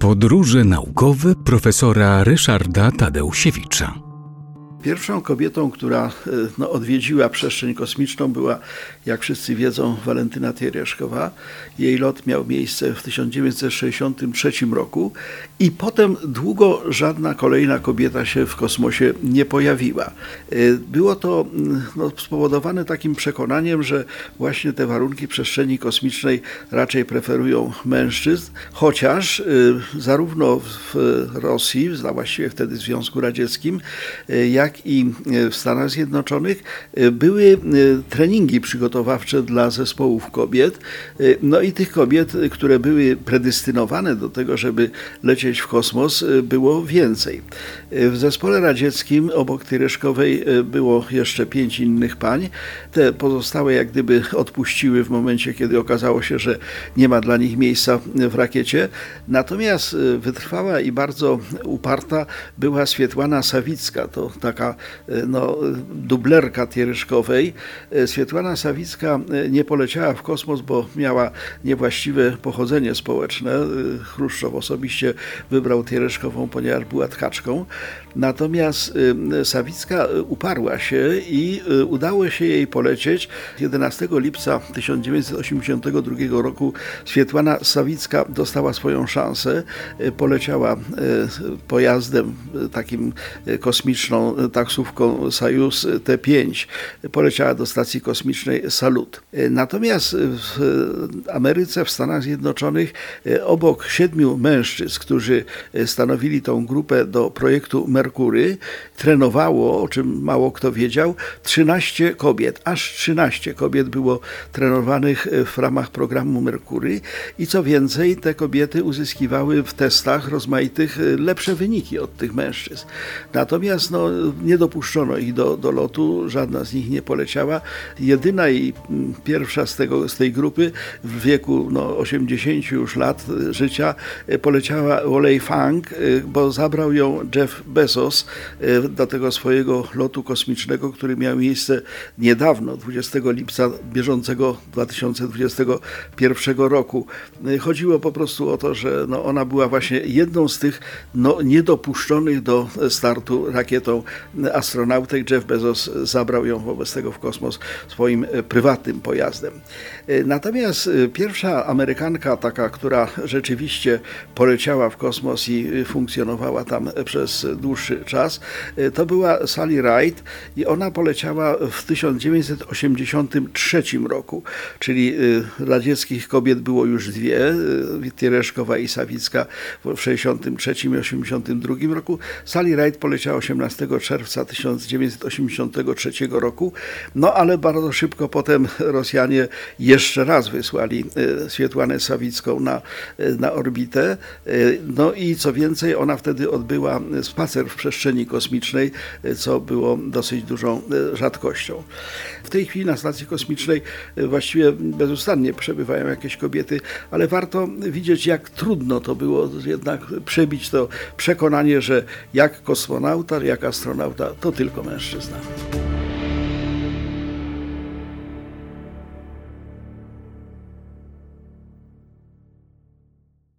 Podróże naukowe profesora Ryszarda Tadeusiewicza. Pierwszą kobietą, która e, no, odwiedziła przestrzeń kosmiczną była, jak wszyscy wiedzą, Walentyna Tereszkowa. Jej lot miał miejsce w 1963 roku i potem długo żadna kolejna kobieta się w kosmosie nie pojawiła. E, Było to mm, no, spowodowane takim przekonaniem, że właśnie te warunki przestrzeni kosmicznej raczej preferują mężczyzn, chociaż y, zarówno w Rosji, właściwie wtedy Związku Radzieckim, y, jak i w Stanach Zjednoczonych były treningi przygotowawcze dla zespołów kobiet. No i tych kobiet, które były predestynowane do tego, żeby lecieć w kosmos, y, było więcej. Y, W zespole radzieckim obok Tyreszkowej y, było jeszcze pięć innych pań. Te pozostałe jak gdyby odpuściły w momencie, kiedy okazało się, że nie ma dla nich miejsca w rakiecie. Natomiast wytrwała i bardzo uparta była Swietłana Sawicka. To taka no, dublerka Tieryszkowej. Swietłana Sawicka nie poleciała w kosmos, bo miała niewłaściwe pochodzenie społeczne. Chruszczow osobiście wybrał Tieryszkową, ponieważ była tkaczką. Natomiast y, Sawicka y, uparła się i y, udało się jej polecieć. 11 lipca 1982 roku Swietłana Sawicka dostała swoją szansę. Poleciała pojazdem takim kosmiczną taksówką Sojus T5. Poleciała do stacji kosmicznej Salut. Natomiast w Ameryce, w Stanach Zjednoczonych, obok siedmiu mężczyzn, którzy y, stanowili tą grupę do projektu Merkury, trenowało, o czym mało kto wiedział, 13 kobiet. Aż 13 kobiet było trenowanych y, w ramach programu Merkury i co więcej, te kobiety uzyskiwały w testach rozmaitych y, lepsze wyniki od tych mężczyzn. Natomiast no, nie dopuszczono ich do, do lotu, żadna z nich nie poleciała. Jedyna i pierwsza z, tego, z tej grupy w wieku no, 80 już lat życia poleciała Olej Fang, y, bo zabrał ją Jeff Bezos y, do tego swojego lotu kosmicznego, który miał miejsce niedawno, 20 lipca bieżącego 2021 roku. Y, Chodziło po prostu o to, że no, ona była właśnie jedną z tych no, niedopuszczonych do startu rakietą astronautek. Jeff Bezos zabrał ją wobec tego w kosmos swoim prywatnym pojazdem. Natomiast pierwsza Amerykanka, taka, która rzeczywiście poleciała w kosmos i e, funkcjonowała tam przez dłuższy czas, e, to była Sally Ride i ona poleciała w 1983 roku, czyli e, radzieckich kobiet było już dwie, e, Tiereszkowa i Sawicka w 63 i 82 roku. Sally Ride poleciała 18 czerwca 1983 roku, no ale bardzo szybko potem Rosjanie jeszcze raz wysłali e, Swietłanę Sawicką na, e, na orbitę. No i co więcej, ona wtedy odbyła spacer w przestrzeni kosmicznej, co było dosyć dużą e, rzadkością. W tej chwili na stacji kosmicznej e, właściwie bezustannie przebywają jakieś kobiety, ale warto widzieć, jak trudno to było jednak przebić to przekonanie, że jak kosmonauta, jak astronauta to tylko mężczyzna.